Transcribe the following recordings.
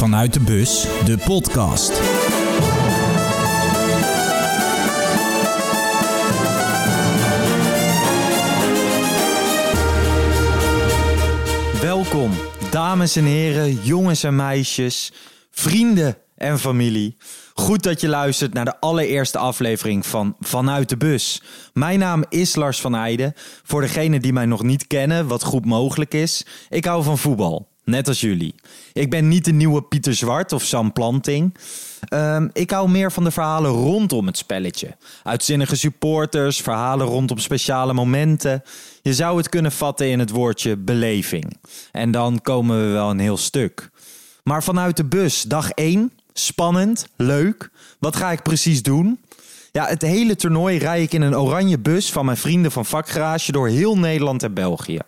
Vanuit de bus, de podcast. Welkom, dames en heren, jongens en meisjes, vrienden en familie. Goed dat je luistert naar de allereerste aflevering van Vanuit de Bus. Mijn naam is Lars van Eijden. Voor degenen die mij nog niet kennen, wat goed mogelijk is, ik hou van voetbal. Net als jullie. Ik ben niet de nieuwe Pieter Zwart of Sam Planting. Ehm, ik hou meer van de verhalen rondom het spelletje. Uitzinnige supporters, verhalen rondom speciale momenten. Je zou het kunnen vatten in het woordje beleving. En dan komen we wel een heel stuk. Maar vanuit de bus, dag 1, spannend, leuk. Wat ga ik precies doen? Ja, het hele toernooi rij ik in een oranje bus van mijn vrienden van Vakgarage door heel Nederland en België.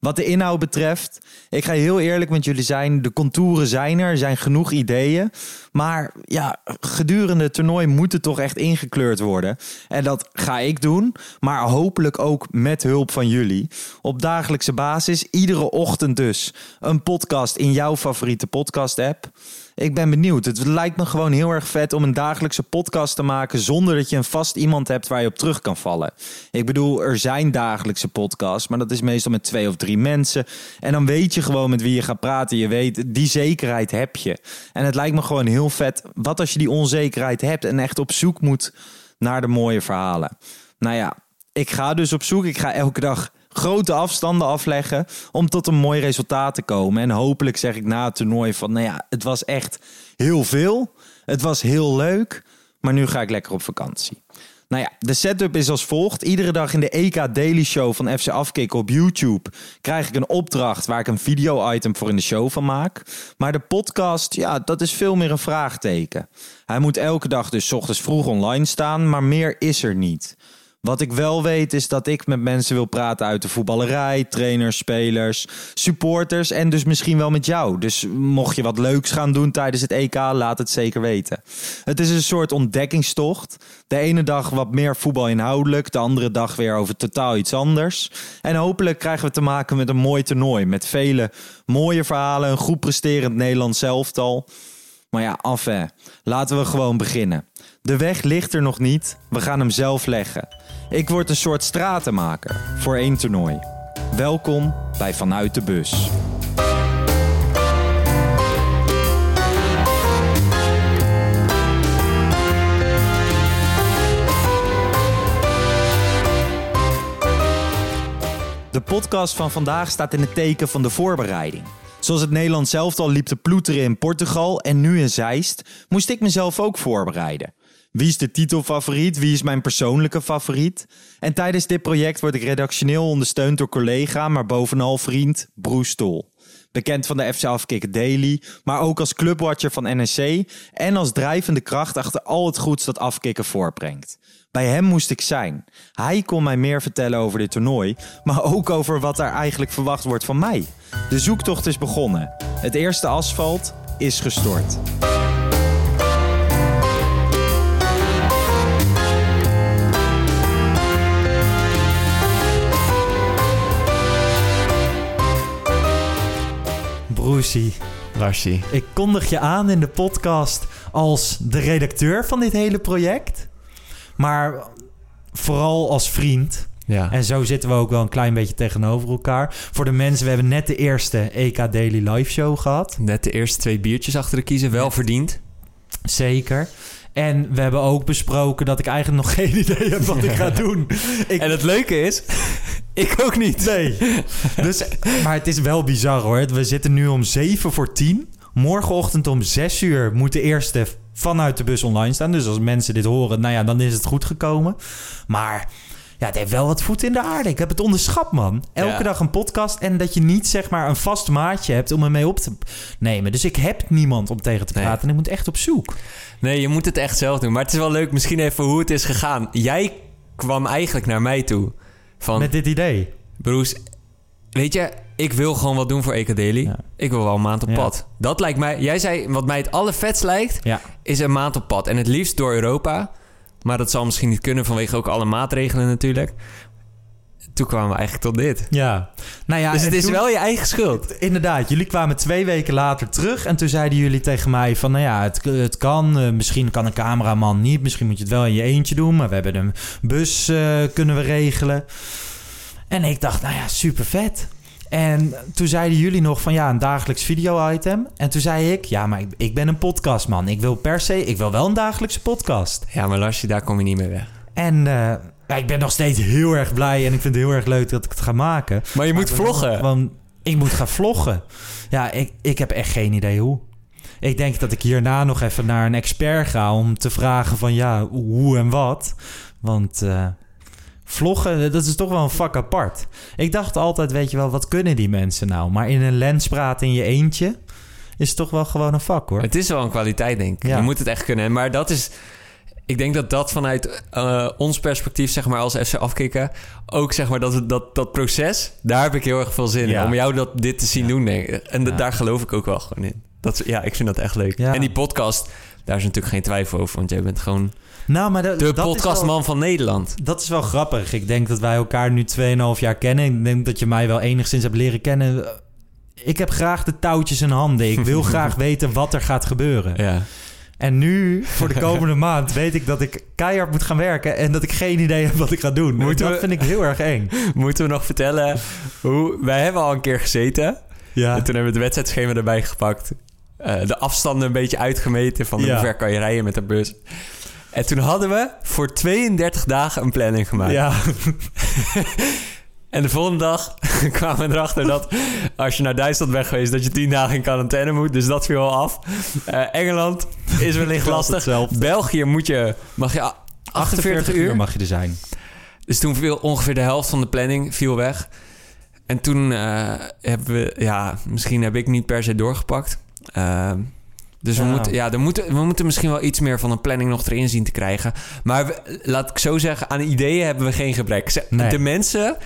Wat de inhoud betreft, ik ga heel eerlijk met jullie zijn. De contouren zijn er, er zijn genoeg ideeën. Maar ja, gedurende het toernooi moet het toch echt ingekleurd worden. En dat ga ik doen, maar hopelijk ook met hulp van jullie. Op dagelijkse basis, iedere ochtend dus, een podcast in jouw favoriete podcast-app. Ik ben benieuwd. Het lijkt me gewoon heel erg vet om een dagelijkse podcast te maken zonder dat je een vast iemand hebt waar je op terug kan vallen. Ik bedoel, er zijn dagelijkse podcasts, maar dat is meestal met twee of drie mensen. En dan weet je gewoon met wie je gaat praten. Je weet, die zekerheid heb je. En het lijkt me gewoon heel vet. Wat als je die onzekerheid hebt en echt op zoek moet naar de mooie verhalen? Nou ja, ik ga dus op zoek. Ik ga elke dag grote afstanden afleggen om tot een mooi resultaat te komen. En hopelijk zeg ik na het toernooi van, nou ja, het was echt heel veel. Het was heel leuk, maar nu ga ik lekker op vakantie. Nou ja, de setup is als volgt. Iedere dag in de EK Daily Show van FC Afkick op YouTube krijg ik een opdracht waar ik een video-item voor in de show van maak. Maar de podcast, ja, dat is veel meer een vraagteken. Hij moet elke dag dus ochtends vroeg online staan, maar meer is er niet. Wat ik wel weet is dat ik met mensen wil praten uit de voetballerij, trainers, spelers, supporters en dus misschien wel met jou. Dus mocht je wat leuks gaan doen tijdens het EK, laat het zeker weten. Het is een soort ontdekkingstocht. De ene dag wat meer voetbal inhoudelijk, de andere dag weer over totaal iets anders. En hopelijk krijgen we te maken met een mooi toernooi met vele mooie verhalen, een goed presterend Nederlands elftal. Maar ja, enfin, laten we gewoon beginnen. De weg ligt er nog niet, we gaan hem zelf leggen. Ik word een soort stratenmaker voor één toernooi. Welkom bij Vanuit de Bus. De podcast van vandaag staat in het teken van de voorbereiding. Zoals het Nederland zelf al liep te ploeteren in Portugal en nu in Zeist, moest ik mezelf ook voorbereiden. Wie is de titelfavoriet? Wie is mijn persoonlijke favoriet? En tijdens dit project word ik redactioneel ondersteund door collega, maar bovenal vriend Broes Stol. Bekend van de FC Afkikken Daily, maar ook als clubwatcher van NEC en als drijvende kracht achter al het goeds dat Afkikken voortbrengt. Bij hem moest ik zijn. Hij kon mij meer vertellen over dit toernooi, maar ook over wat er eigenlijk verwacht wordt van mij. De zoektocht is begonnen. Het eerste asfalt is gestort. Broesie, Larsie. ik kondig je aan in de podcast als de redacteur van dit hele project. Maar vooral als vriend. Ja. En zo zitten we ook wel een klein beetje tegenover elkaar. Voor de mensen, we hebben net de eerste EK Daily Live Show gehad. Net de eerste twee biertjes achter de kiezen. Wel verdiend. Zeker. En we hebben ook besproken dat ik eigenlijk nog geen idee heb wat ik ga doen. Ik, En het leuke is, ik ook niet. nee. Dus, maar het is wel bizar hoor. We zitten nu om 7 voor 10. Morgenochtend om 6 uur moet de eerste vanuit de bus online staan. Dus als mensen dit horen, nou ja, dan is het goed gekomen. Maar ja, het heeft wel wat voet in de aarde. Ik heb het onderschat, man. Elke Ja. dag een podcast en dat je niet zeg maar een vast maatje hebt om ermee op te nemen. Dus ik heb niemand om tegen te Nee. praten en ik moet echt op zoek. Nee, je moet het echt zelf doen. Maar het is wel leuk, misschien even hoe het is gegaan. Jij kwam eigenlijk naar mij toe. Van, Met dit idee. Broes, weet je, ik wil gewoon wat doen voor Ecadeli. Ja. Ik wil wel een maand op pad. Dat lijkt mij, jij zei, wat mij het allervetst lijkt, is een maand op pad. En het liefst door Europa. Maar dat zal misschien niet kunnen vanwege ook alle maatregelen natuurlijk. toen kwamen we eigenlijk tot dit. Ja. Nou ja, dus het is toen- wel je eigen schuld. Inderdaad, jullie kwamen twee weken later terug en toen zeiden jullie tegen mij van, nou ja, het, het kan, eh, misschien kan een cameraman niet, misschien moet je het wel in je eentje doen, maar we hebben een bus eh, kunnen we regelen. En ik dacht, nou ja, super vet. En toen zeiden jullie nog van ja, een dagelijks video-item. En toen zei ik, ja, maar ik, ik ben een podcastman. Ik wil per se, ik wil wel een dagelijkse podcast. Ja, maar Larsje, daar kom je niet mee weg. En eh, ik ben nog steeds heel erg blij en ik vind het heel erg leuk dat ik het ga maken. Maar je moet Maar vloggen. Gewoon, ik moet gaan vloggen. Ja, ik, ik heb echt geen idee hoe. Ik denk dat ik hierna nog even naar een expert ga om te vragen van ja, hoe en wat. Want eh, vloggen, dat is toch wel een vak apart. Ik dacht altijd, weet je wel, wat kunnen die mensen nou? Maar in een lens praten in je eentje is toch wel gewoon een vak hoor. Het is wel een kwaliteit, denk ik. Ja. Je moet het echt kunnen. Maar dat is... Ik denk dat dat vanuit eh, ons perspectief, zeg maar, als FC afkicken... ook, zeg maar, dat, dat, dat proces... daar heb ik heel erg veel zin Ja. in. Om jou dat, dit te zien doen, denk ik. En daar geloof ik ook wel gewoon in. Dat, ja, ik vind dat echt leuk. En die podcast, daar is natuurlijk geen twijfel over... want jij bent gewoon Nou, maar dat, de dat wel- podcastman van Nederland. Dat is wel grappig. Ik denk dat wij elkaar nu 2,5 jaar kennen. Ik denk dat je mij wel enigszins hebt leren kennen. Ik heb graag de touwtjes in handen. Ik wil graag weten wat er gaat gebeuren. Ja. En nu, voor de komende maand, weet ik dat ik keihard moet gaan werken... en dat ik geen idee heb wat ik ga doen. Moeten dat we- vind ik heel erg eng. Moeten we nog vertellen hoe... Wij hebben al een keer gezeten... Ja, En toen hebben we het wedstrijdschema erbij gepakt. Eh, de afstanden een beetje uitgemeten van Ja. hoe ver kan je rijden met de bus. En toen hadden we voor 32 dagen een planning gemaakt. ja. En de volgende dag kwamen we erachter dat als je naar Duitsland bent geweest, dat je 10 dagen in quarantaine moet. Dus dat viel al af. Eh, Engeland is wellicht lastig. hetzelfde. België moet je, mag je a- 48 uur. mag je er zijn. Dus toen viel ongeveer de helft van de planning viel weg. En toen eh, hebben we, ja, misschien heb ik niet per se doorgepakt. Eh, dus we, moeten, ja, er moeten, we moeten misschien wel iets meer van een planning nog erin zien te krijgen. Maar we- laat ik zo zeggen, aan ideeën hebben we geen gebrek. Ze- Nee. De mensen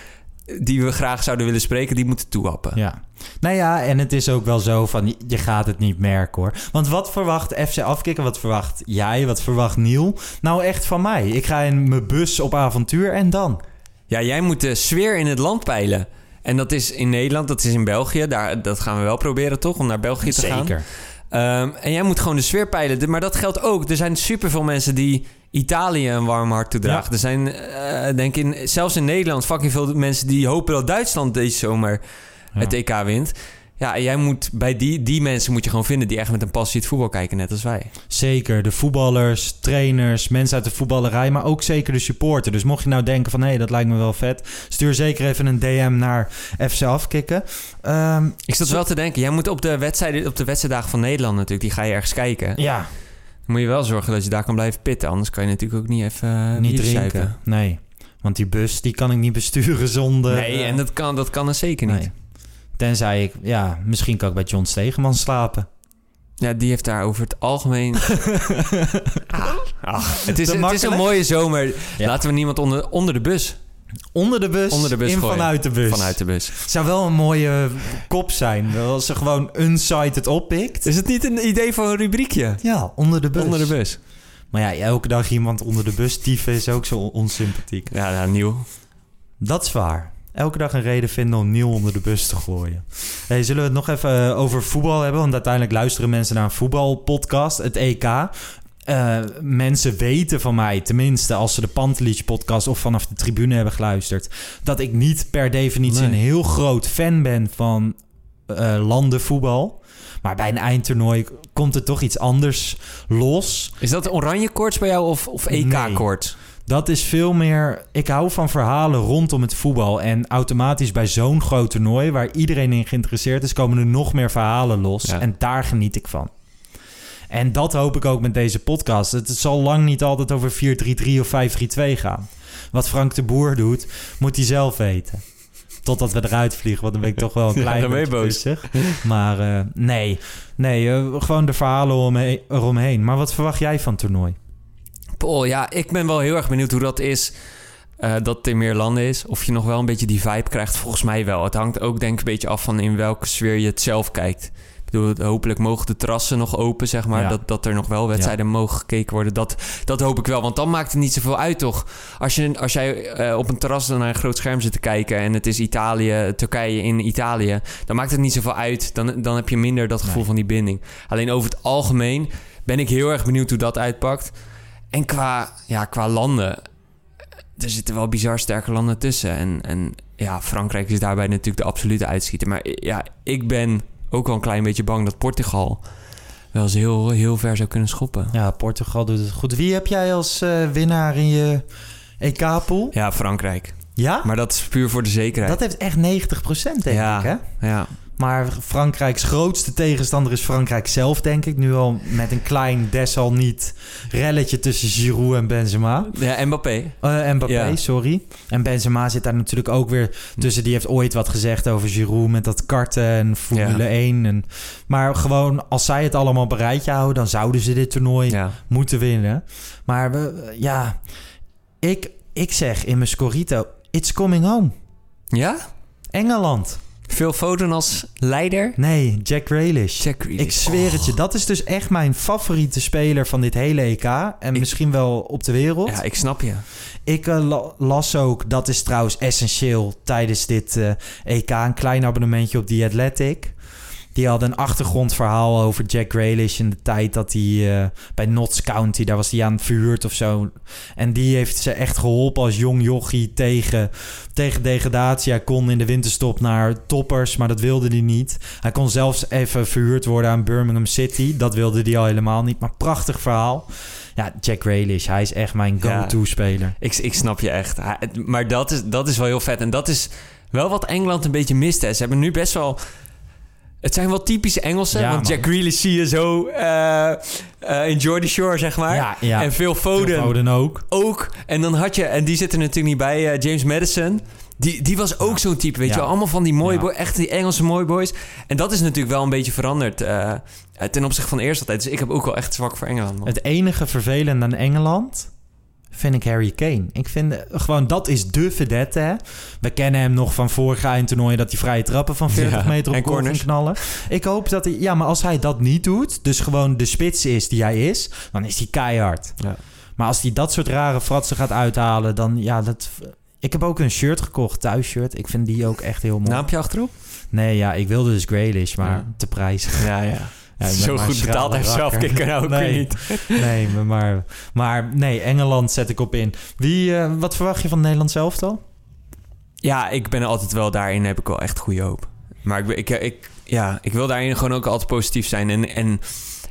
die we graag zouden willen spreken, die moeten toehappen. Ja. Nou ja, en het is ook wel zo van, je gaat het niet merken hoor. Want wat verwacht FC Afkikken? Wat verwacht jij? Wat verwacht Niel? Nou echt van mij. Ik ga in mijn bus op avontuur en dan? Ja, jij moet de sfeer in het land peilen. En dat is in Nederland, dat is in België. Daar, dat gaan we wel proberen, toch? Om naar België te gaan. Zeker. Ehm, en jij moet gewoon de sfeer peilen. Maar dat geldt ook. Er zijn superveel mensen die Italië een warm hart toedragen. Ja. Er zijn, eh, denk ik, in, zelfs in Nederland fucking veel mensen die hopen dat Duitsland deze zomer het EK wint. Ja, jij moet bij die, die mensen moet je gewoon vinden die echt met een passie het voetbal kijken, net als wij. Zeker, de voetballers, trainers, mensen uit de voetballerij, maar ook zeker de supporter. Dus mocht je nou denken van, hé, dat lijkt me wel vet, stuur zeker even een DM naar FC Afkikken. Ehm, Ik zat wel te denken, jij moet op de wedstrijden, op de wedstrijddagen van Nederland natuurlijk, die ga je ergens kijken. ja, Dan moet je wel zorgen dat je daar kan blijven pitten, anders kan je natuurlijk ook niet even eh, niet drinken. zuipen. Nee, want die bus, die kan ik niet besturen zonder... Nee, eh, en dat kan, dat kan er zeker niet. nee. Tenzij ik, ja, misschien kan ik bij John Stegeman slapen. Ja, die heeft daar over het algemeen. Ach, het, is, het is een mooie zomer. Ja. Laten we niemand onder, onder de bus. Onder de bus, Onder de bus in gooien. vanuit de bus. Vanuit de bus. Zou wel een mooie kop zijn. Als ze gewoon unsighted oppikt. Is het niet een idee voor een rubriekje? Ja, onder de bus. Onder de bus. Maar ja, elke dag iemand onder de bus tieven is ook zo onsympathiek. Ja, nou, nieuw. Dat is waar. Elke dag een reden vinden om Niel onder de bus te gooien. Hey, zullen we het nog even eh, over voetbal hebben? Want uiteindelijk luisteren mensen naar een voetbalpodcast, het EK. Eh, mensen weten van mij, tenminste als ze de Pantelich podcast of vanaf de tribune hebben geluisterd, dat ik niet per definitie Nee. een heel groot fan ben van eh landenvoetbal. Maar bij een eindtoernooi komt er toch iets anders los. Is dat oranje koorts bij jou of, of EK koorts? Dat is veel meer. Ik hou van verhalen rondom het voetbal. En automatisch bij zo'n groot toernooi, waar iedereen in geïnteresseerd is, komen er nog meer verhalen los. Ja. En daar geniet ik van. En dat hoop ik ook met deze podcast. Het zal lang niet altijd over 4-3-3 of 5-3-2 gaan. Wat Frank de Boer doet, moet hij zelf weten. Totdat we eruit vliegen, want dan ben ik toch wel een klein beetje pissig. Maar eh, nee, nee eh, gewoon de verhalen omhe- eromheen. Maar wat verwacht jij van het toernooi? Paul, ja, ik ben wel heel erg benieuwd hoe dat is. eh, dat het in meer landen is. Of je nog wel een beetje die vibe krijgt. Volgens mij wel. Het hangt ook denk ik een beetje af van in welke sfeer je het zelf kijkt. bedoel, hopelijk mogen de terrassen nog open, zeg maar. Ja. Dat, dat er nog wel wedstrijden mogen gekeken worden. Dat, dat hoop ik wel, want dan maakt het niet zoveel uit, toch? Als, je, als jij eh, op een terras naar een groot scherm zit te kijken... en het is Italië, Turkije in Italië... dan maakt het niet zoveel uit. Dan, dan heb je minder dat gevoel Nee. van die binding. Alleen over het algemeen ben ik heel erg benieuwd hoe dat uitpakt. En qua, ja, qua landen... Er zitten wel bizar sterke landen tussen. En, en ja, Frankrijk is daarbij natuurlijk de absolute uitschieter. Maar ja, ik ben ook wel een klein beetje bang dat Portugal wel eens heel, heel ver zou kunnen schoppen. Ja, Portugal doet het goed. Wie heb jij als eh, winnaar in je EK-pool? Ja, Frankrijk. Ja? Maar dat is puur voor de zekerheid. Dat heeft echt 90% denk Ja. ik, hè? Ja, Maar Frankrijks grootste tegenstander is Frankrijk zelf, denk ik. Nu al met een klein desalniet relletje tussen Giroud en Benzema. ja Mbappé. Eh Mbappé, Ja. sorry. En Benzema zit daar natuurlijk ook weer tussen. Die heeft ooit wat gezegd over Giroud met dat karten en Formule Ja. 1. En, maar gewoon, als zij het allemaal rijtje houden... dan zouden ze dit toernooi Ja. moeten winnen. Maar we, ja, ik, ik zeg in mijn scorito... It's coming home. ja? Engeland. Phil Foden als leider? Nee, Jack Grealish. Jack Grealish. Ik zweer het je, dat is dus echt mijn favoriete speler van dit hele EK. En Ik- misschien wel op de wereld. Ja, ik snap je. Ik eh, la- las ook, dat is trouwens essentieel tijdens dit eh, EK, een klein abonnementje op The Athletic. Die hadden een achtergrondverhaal over Jack Grealish in de tijd dat hij eh, bij Notts County, daar was hij aan verhuurd of zo. En die heeft ze echt geholpen als jong jochie tegen, tegen degradatie. Hij kon in de winterstop naar toppers, maar dat wilde hij niet. Hij kon zelfs even verhuurd worden aan Birmingham City. Dat wilde hij al helemaal niet, maar prachtig verhaal. Ja, Jack Grealish, hij is echt mijn Ja. go-to-speler. Ik, ik snap je echt. Maar dat is, dat is wel heel vet. En dat is wel wat Engeland een beetje mist. Hè. Ze hebben nu best wel... Het zijn wel typische Engelsen. Ja, want man. Jack Grealish zie je zo eh, eh, in Jordy Shore, zeg maar. Ja, ja. En Phil Foden, Phil Foden ook. ook. En dan had je... En die zit er natuurlijk niet bij. eh, James Madison. Die, die was ook zo'n type, weet je wel. Allemaal van die mooie boys. Echt die Engelse mooie boys. En dat is natuurlijk wel een beetje veranderd. ten opzichte van de eerste tijd. Dus ik heb ook wel echt zwak voor Engeland. man. Het enige vervelende aan Engeland vind ik Harry Kane. Ik vind eh, gewoon, dat is de vedette. Hè? We kennen hem nog van vorige eindtoernooien... dat hij vrije trappen van 40 Ja, meter op goal knallen. Ik hoop dat hij... Ja, maar als hij dat niet doet... dus gewoon de spits is die hij is... dan is hij keihard. Ja. Maar als hij dat soort rare fratsen gaat uithalen... dan ja, dat... Ik heb ook een shirt gekocht, thuisshirt. Ik vind die ook echt heel mooi. Naampje achterop? Nee, ja, ik wilde dus Grealish, maar Ja. te prijs. Ja, ja. Ja, Zo goed betaald heeft zelf rakker. kikker nou ook Nee. niet. Nee, maar- maar, nee, Engeland zet ik op in. Wie, eh, wat verwacht je van Nederland zelf dan? Ja, ik ben altijd wel daarin, heb ik wel echt goede hoop. Maar ik, ik, ik, ja, ik wil daarin gewoon ook altijd positief zijn. En, en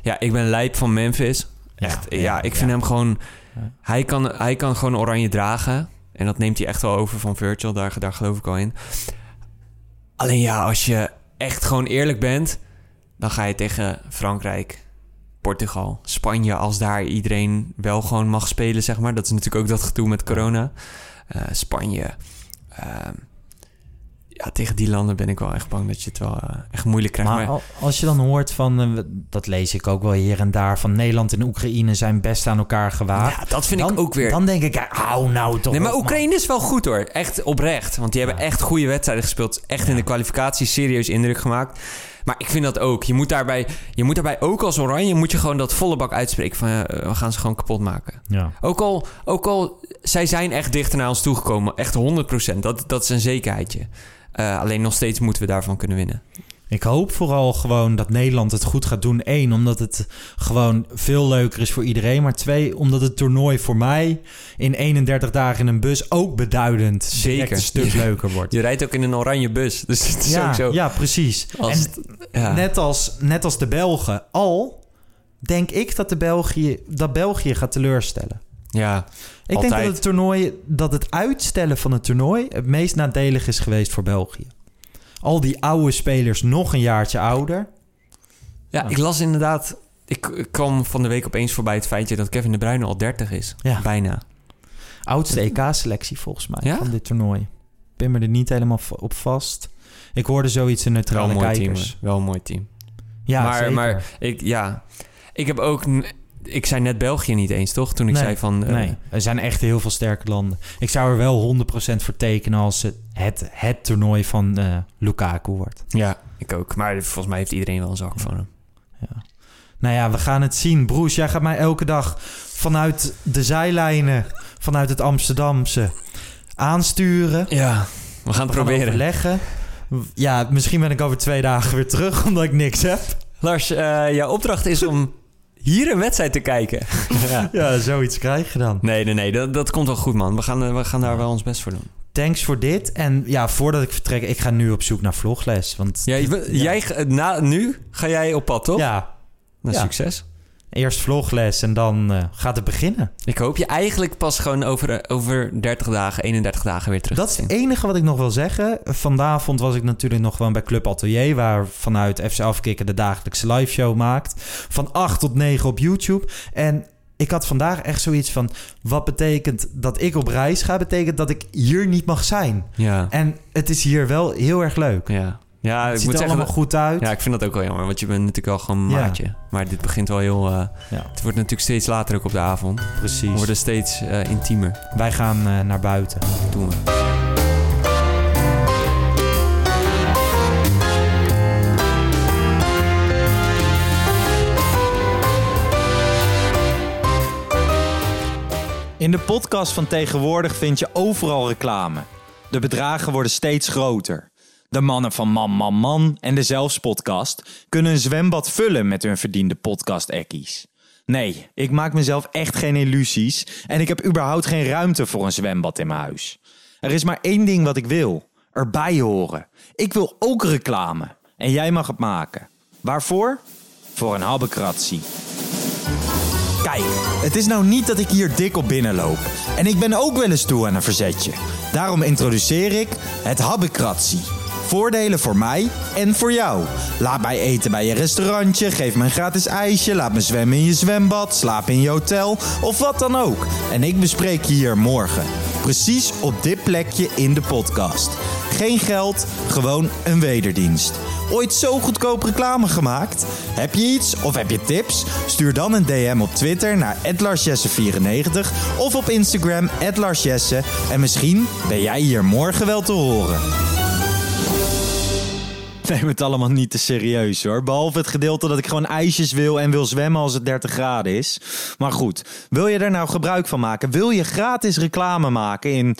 ja, ik ben lijp van Memphis. Echt, ja, ja, ik vind ja. hem gewoon... Hij, kan, hij kan gewoon oranje dragen. En dat neemt hij echt wel over van Virgil. Daar, daar geloof ik al in. Alleen ja, als je echt gewoon eerlijk bent... dan ga je tegen Frankrijk, Portugal, Spanje... als daar iedereen wel gewoon mag spelen, zeg maar. Dat is natuurlijk ook dat gedoe met corona. Eh, Spanje... ehm, ja, tegen die landen ben ik wel echt bang dat je het wel eh, echt moeilijk krijgt. Maar Maar, al- als je dan hoort van, eh, dat lees ik ook wel hier en daar... van Nederland en Oekraïne zijn best aan elkaar gewaagd. ja, dat vind dan, ik ook weer. Dan denk ik, hou nou toch Nee, maar op, man. Oekraïne is wel goed hoor. Echt oprecht. Want die hebben echt goede wedstrijden gespeeld. Echt in de kwalificatie serieus indruk gemaakt. Maar ik vind dat ook. Je moet daarbij, je moet daarbij ook als Oranje... moet je gewoon dat volle bak uitspreken van... ja, we gaan ze gewoon kapot maken. Ja. Ook al, ook al zij zijn echt dichter naar ons toegekomen. Echt 100%. Dat, dat is een zekerheidje. Eh, alleen nog steeds moeten we daarvan kunnen winnen. Ik hoop vooral gewoon dat Nederland het goed gaat doen. Eén, omdat het gewoon veel leuker is voor iedereen. Maar twee, omdat het toernooi voor mij in 31 dagen in een bus ook beduidend Zeker. een stuk leuker wordt. Je rijdt ook in een oranje bus. Dus het is Ja, ook zo. ja, precies. Als en het- ja. net, als, net als de Belgen al, denk ik dat, de België, dat België gaat teleurstellen. ja. Ik denk dat het, toernooi, dat het uitstellen van het toernooi het meest nadelig is geweest voor België. Al die oude spelers nog een jaartje ouder. Ja, ik las inderdaad... Ik, kwam van de week opeens voorbij het feitje dat Kevin de Bruyne al 30 is. Ja. Bijna. Oudste EK-selectie volgens mij Ja? van dit toernooi. Ik ben me er niet helemaal op vast. Ik hoorde zoiets in Wel neutrale team. kijkers. hoor. Wel een mooi team. Ja, maar, zeker. maar ik, ja, ik heb ook... ik zei net België niet eens, toch? Toen ik Nee, zei van... eh, nee, er zijn echt heel veel sterke landen. Ik zou er wel 100% voor tekenen als het het, het toernooi van eh, Lukaku wordt. Ja, ik ook. Maar volgens mij heeft iedereen wel een zak van hem. Nou ja, we gaan het zien. Broes, jij gaat mij elke dag vanuit de zijlijnen, vanuit het Amsterdamse, aansturen. Ja, we gaan het proberen. Overleggen. Ja, misschien ben ik over twee dagen weer terug, omdat ik niks heb. Lars, eh, jouw opdracht is om hier een wedstrijd te kijken. ja. Ja, zoiets krijg je dan. Nee, nee, nee. Dat, dat komt wel goed, man. We gaan, eh, we gaan daar wel ons best voor doen. Thanks voor dit. En ja, voordat ik vertrek, ik ga nu op zoek naar vlogles. Want Ja, jij, ga- na, nu ga jij op pad, toch? ja, Nou, ja. succes. Eerst vlogles en dan eh, gaat het beginnen. Ik hoop je eigenlijk pas gewoon over, eh, over 30 dagen, 31 dagen weer terug Dat is het enige wat ik nog wil zeggen. Vanavond was ik natuurlijk nog gewoon bij Club Atelier... waar vanuit FC Afkikken de dagelijkse live show maakt. Van 8 tot 9 op YouTube. En ik had vandaag echt zoiets van... wat betekent dat ik op reis ga? Betekent dat ik hier niet mag zijn. Ja, En het is hier wel heel erg leuk. ja. Ja het ik ziet moet er zeggen... allemaal dat- goed uit. Ja, ik vind dat ook wel jammer, want je bent natuurlijk al gewoon een Ja. maatje. Maar dit begint wel heel... eh, Ja, het wordt natuurlijk steeds later ook op de avond. We precies. worden steeds eh, intiemer. Wij gaan eh, naar buiten. Doen we. In de podcast van tegenwoordig vind je overal reclame. De bedragen worden steeds groter. De mannen van Man Man Man en de Zelfspodcast kunnen een zwembad vullen met hun verdiende podcast-ekkies. Nee, ik maak mezelf echt geen illusies en ik heb überhaupt geen ruimte voor een zwembad in mijn huis. Er is maar één ding wat ik wil: erbij horen. Ik wil ook reclame en jij mag het maken. Waarvoor? Voor een habbekratsie. Kijk, het is nou niet dat ik hier dik op binnenloop. En ik ben ook wel eens toe aan een verzetje. Daarom introduceer ik het Habbekratsie. Voordelen voor mij en voor jou. Laat mij eten bij je restaurantje, geef me een gratis ijsje, laat me zwemmen in je zwembad, slaap in je hotel of wat dan ook. En ik bespreek je hier morgen. Precies op dit plekje in de podcast. Geen geld, gewoon een wederdienst. Ooit zo goedkoop reclame gemaakt? Heb je iets of heb je tips? Stuur dan een DM op Twitter naar @larsjesse94 of op Instagram @larsjesse en misschien ben jij hier morgen wel te horen. Neem het allemaal niet te serieus hoor. Behalve het gedeelte dat ik gewoon ijsjes wil en wil zwemmen als het 30 graden is. Maar goed, wil je er nou gebruik van maken? Wil je gratis reclame maken in,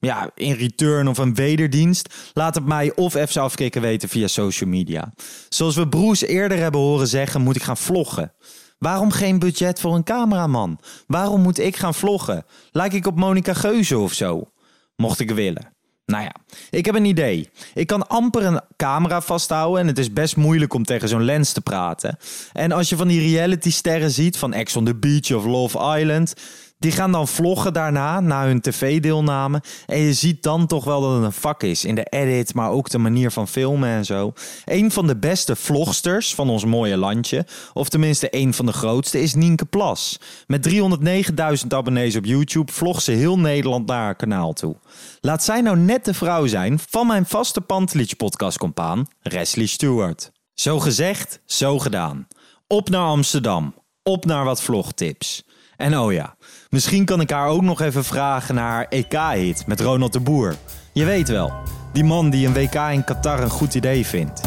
ja, in return of een wederdienst? Laat het mij of FC Afkikken weten via social media. Zoals we Broes eerder hebben horen zeggen, moet ik gaan vloggen. Waarom geen budget voor een cameraman? Waarom moet ik gaan vloggen? Lijk ik op Monica Geuze of zo? Mocht ik willen. Nou ja, ik heb een idee. Ik kan amper een camera vasthouden en het is best moeilijk om tegen zo'n lens te praten. En als je van die reality sterren ziet van Ex on the Beach of Love Island, die gaan dan vloggen daarna, na hun tv-deelname. En je ziet dan toch wel dat het een vak is in de edit, maar ook de manier van filmen en zo. Een van de beste vlogsters van ons mooie landje, of tenminste een van de grootste, is Nienke Plas. Met 309.000 abonnees op YouTube vlogt ze heel Nederland naar haar kanaal toe. Laat zij nou net de vrouw zijn van mijn vaste Pantelich podcastcompaan, Wesley Stewart. Zo gezegd, zo gedaan. Op naar Amsterdam. Op naar wat vlogtips. En oh ja, misschien kan ik haar ook nog even vragen naar haar EK-hit met Ronald de Boer. Je weet wel, die man die een WK in Qatar een goed idee vindt.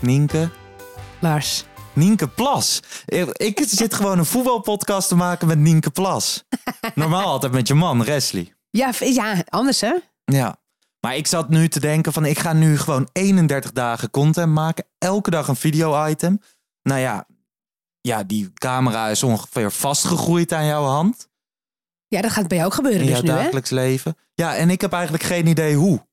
Nienke, Lars. Nienke Plas. Ik ik zit gewoon een voetbalpodcast te maken met Nienke Plas. Normaal altijd met je man, Wesley. Ja, ja, anders hè? Ja. Maar ik zat nu te denken van ik ga nu gewoon 31 dagen content maken. Elke dag een video-item. Nou ja, ja, die camera is ongeveer vastgegroeid aan jouw hand. Ja, dat gaat bij jou ook gebeuren In dus jouw nu hè? dagelijks leven. Ja, en ik heb eigenlijk geen idee hoe.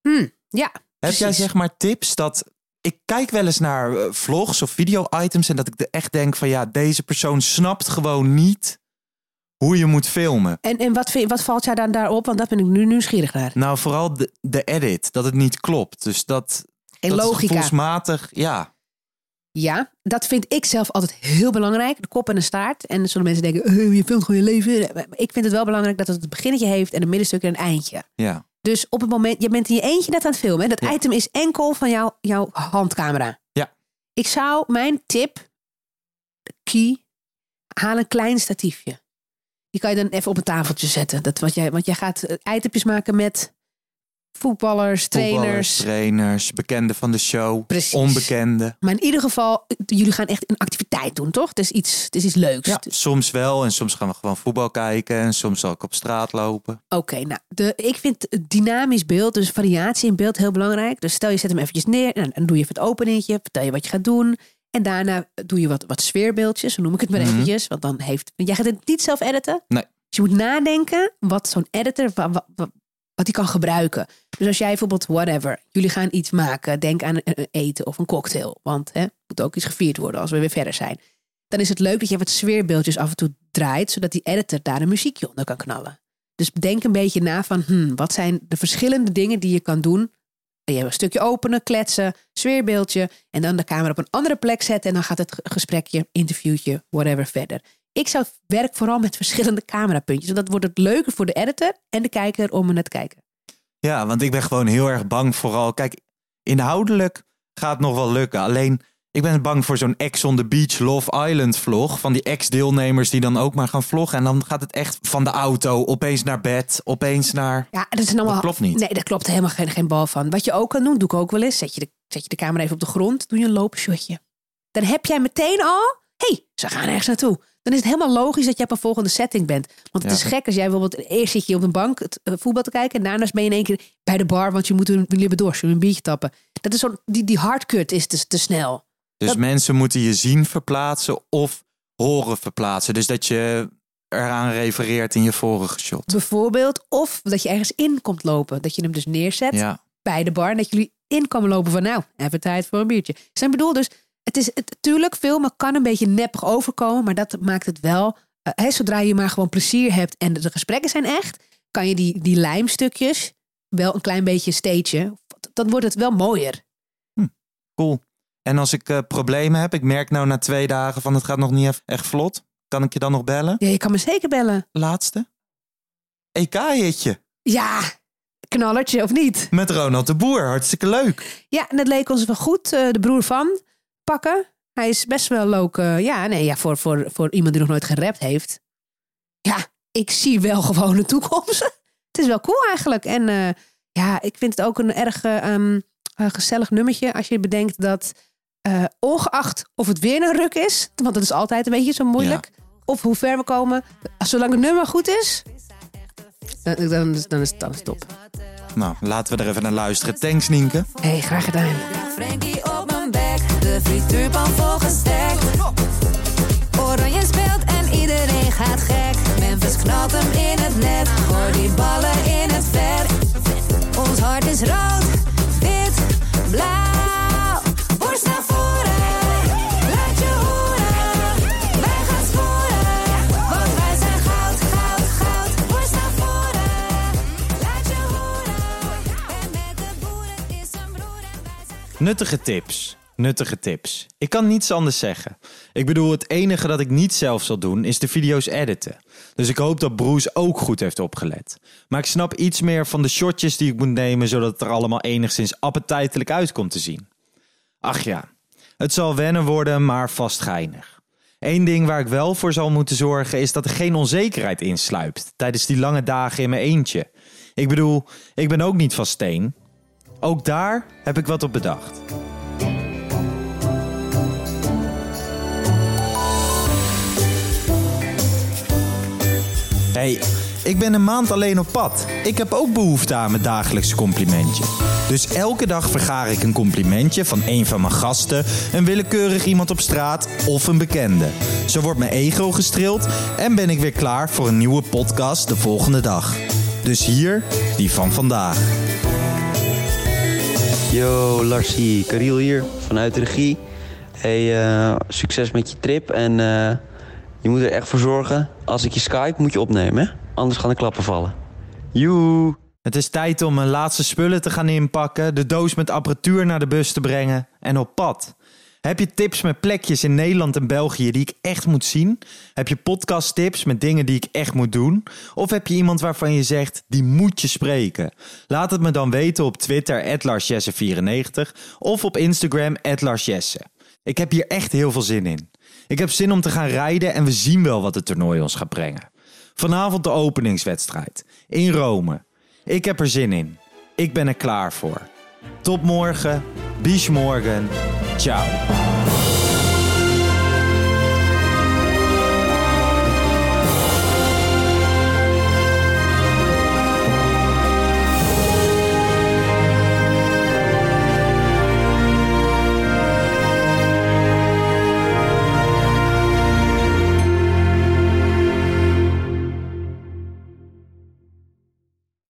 Hm, ja, Heb Precies. jij zeg maar tips dat... Ik kijk wel eens naar eh, vlogs of video-items en dat ik de- echt denk van ja, deze persoon snapt gewoon niet hoe je moet filmen. en, en wat, vind, wat valt jou dan daarop? Want dat ben ik nu nieuwsgierig naar. Nou, vooral de, de edit, dat het niet klopt. Dus dat, En dat is logica. gevoelsmatig, ja. Ja, dat vind ik zelf altijd heel belangrijk. De kop en de staart. En zullen mensen denken, "Eh, je filmt gewoon je leven. Maar Ik vind het wel belangrijk dat het een beginnetje heeft en een middenstuk en een eindje. Ja. Dus op het moment, je bent in je eentje net aan het filmen. hè? Dat Ja. item is enkel van jou, jouw handcamera. Ja. Ik zou, mijn tip, key, haal een klein statiefje. Die kan je dan even op een tafeltje zetten. Dat wat jij, want jij gaat eh, itempjes maken met voetballers, trainers. Voetballers, trainers, bekenden van de show, Precies. onbekenden. Maar in ieder geval, jullie gaan echt een activiteit doen, toch? Het is iets, het is iets leuks. Ja, soms wel en soms gaan we gewoon voetbal kijken en soms zal ik op straat lopen. Oké, nou, de, ik vind het dynamisch beeld, dus variatie in beeld heel belangrijk. Dus stel je zet hem eventjes neer en dan doe je even het openingetje, vertel je wat je gaat doen. En daarna doe je wat, wat sfeerbeeldjes, zo noem ik het maar Mhm. eventjes. Want dan heeft, jij gaat het niet zelf editen. Nee. Dus je moet nadenken wat zo'n editor, wa- wa- wa- wat hij kan gebruiken. Dus als jij bijvoorbeeld, whatever, jullie gaan iets maken. Denk aan eten of een cocktail. Want hè, moet ook iets gevierd worden als we weer verder zijn. Dan is het leuk dat je wat sfeerbeeldjes af en toe draait. Zodat die editor daar een muziekje onder kan knallen. Dus denk een beetje na van, hmm, wat zijn de verschillende dingen die je kan doen. En je een stukje openen, kletsen, sfeerbeeldje. En dan de camera op een andere plek zetten. En dan gaat het ge- gesprekje, interviewtje, whatever verder. Ik zou werk vooral met verschillende camerapuntjes. Want dat wordt het leuker voor de editor en de kijker om er naar te kijken. Ja, want ik ben gewoon heel erg bang vooral. Kijk, inhoudelijk gaat het nog wel lukken. Alleen, ik ben bang voor zo'n ex on the beach Love Island vlog. Van die ex-deelnemers die dan ook maar gaan vloggen. En dan gaat het echt van de auto opeens naar bed, opeens naar... Ja, dat is allemaal. Dat klopt niet. Nee, daar klopt helemaal geen, geen bal van. Wat je ook kan doen, doe ik ook wel eens. Zet je de, zet je de camera even op de grond, doe je een loopshotje. Dan heb jij meteen al, hé, hey, ze gaan ergens naartoe. Dan is het helemaal logisch dat je op een volgende setting bent. Want het Ja. is gek als jij bijvoorbeeld eerst zit je op een bank het eh, voetbal te kijken. En daarna ben je in één keer bij de bar, want je moet een liberdors, een biertje tappen. Dat is zo'n, die, die hardcut is te, te snel. Dus Dat- mensen moeten je zien verplaatsen of horen verplaatsen. Dus dat je eraan refereert in je vorige shot. Bijvoorbeeld, of dat je ergens in komt lopen. Dat je hem dus neerzet. Ja, bij de bar. En dat jullie in komen lopen van nou, even tijd voor een biertje. Zijn bedoel dus, het is het, tuurlijk, filmen kan een beetje neppig overkomen. Maar dat maakt het wel, eh, hè, zodra je maar gewoon plezier hebt en de gesprekken zijn echt. Kan je die, die lijmstukjes wel een klein beetje stagen. Dan wordt het wel mooier. cool. En als ik eh, problemen heb, ik merk nou na twee dagen van het gaat nog niet echt vlot. Kan ik je dan nog bellen? Ja, je kan me zeker bellen. Laatste. EK-hitje Ja, knallertje of niet? met Ronald de Boer. Hartstikke leuk. Ja, en dat leek ons wel goed. eh, de broer van pakken. Hij is best wel leuk. eh, ja, nee, ja, voor, voor, voor iemand die nog nooit gerapt heeft. Ja, ik zie wel gewoon een toekomst. het is wel cool eigenlijk. En eh, ja, ik vind het ook een erg eh, ehm, eh, gezellig nummertje. Als je bedenkt dat eh, ongeacht of het weer een ruk is. Want dat is altijd een beetje zo moeilijk. Of hoe ver we komen. Zolang het nummer goed is. Dan, dan, dan is, dan is het top. Nou, laten we er even naar luisteren. Thanks, Nienke. Hé, hey, graag gedaan. De frituurpan volgestekt. Oranje speelt en iedereen gaat gek. Memphis knalt hem in het net, gooi die ballen in het vet. Ons hart is rood, wit, blauw. Borst naar voren, laat je horen. Wij gaan scoren, want wij zijn goud, goud, goud. Je horen. En met de boeren is een broer zijn Nuttige tips. Nuttige tips. Ik kan niets anders zeggen. Ik bedoel, het enige dat ik niet zelf zal doen is de video's editen. Dus ik hoop dat Bruce ook goed heeft opgelet. Maar ik snap iets meer van de shotjes die ik moet nemen, zodat het er allemaal enigszins appetijtelijk uit komt te zien. Ach ja, het zal wennen worden, maar vast geinig. Eén ding waar ik wel voor zal moeten zorgen is dat er geen onzekerheid insluipt tijdens die lange dagen in mijn eentje. Ik bedoel, ik ben ook niet van steen. Ook daar heb ik wat op bedacht. Ik ben een maand alleen op pad. Ik heb ook behoefte aan mijn dagelijkse complimentje. Dus elke dag vergaar ik een complimentje van een van mijn gasten, een willekeurig iemand op straat of een bekende. Zo wordt mijn ego gestreeld en ben ik weer klaar voor een nieuwe podcast de volgende dag. Dus hier die van vandaag. Yo, Larsie, Kariel hier vanuit de regie. Hey, eh, succes met je trip en eh, je moet er echt voor zorgen. Als ik je Skype moet je opnemen, hè? anders gaan de klappen vallen. Joe! Het is tijd om mijn laatste spullen te gaan inpakken, de doos met apparatuur naar de bus te brengen en op pad. Heb je tips met plekjes in Nederland en België die ik echt moet zien? Heb je podcasttips met dingen die ik echt moet doen? Of heb je iemand waarvan je zegt, die moet je spreken? Laat het me dan weten op Twitter, larsjesse94 of op Instagram, larsjesse. Ik heb hier echt heel veel zin in. Ik heb zin om te gaan rijden en we zien wel wat het toernooi ons gaat brengen. Vanavond de openingswedstrijd in Rome. Ik heb er zin in. Ik ben er klaar voor. Tot morgen. Bis morgen. Ciao.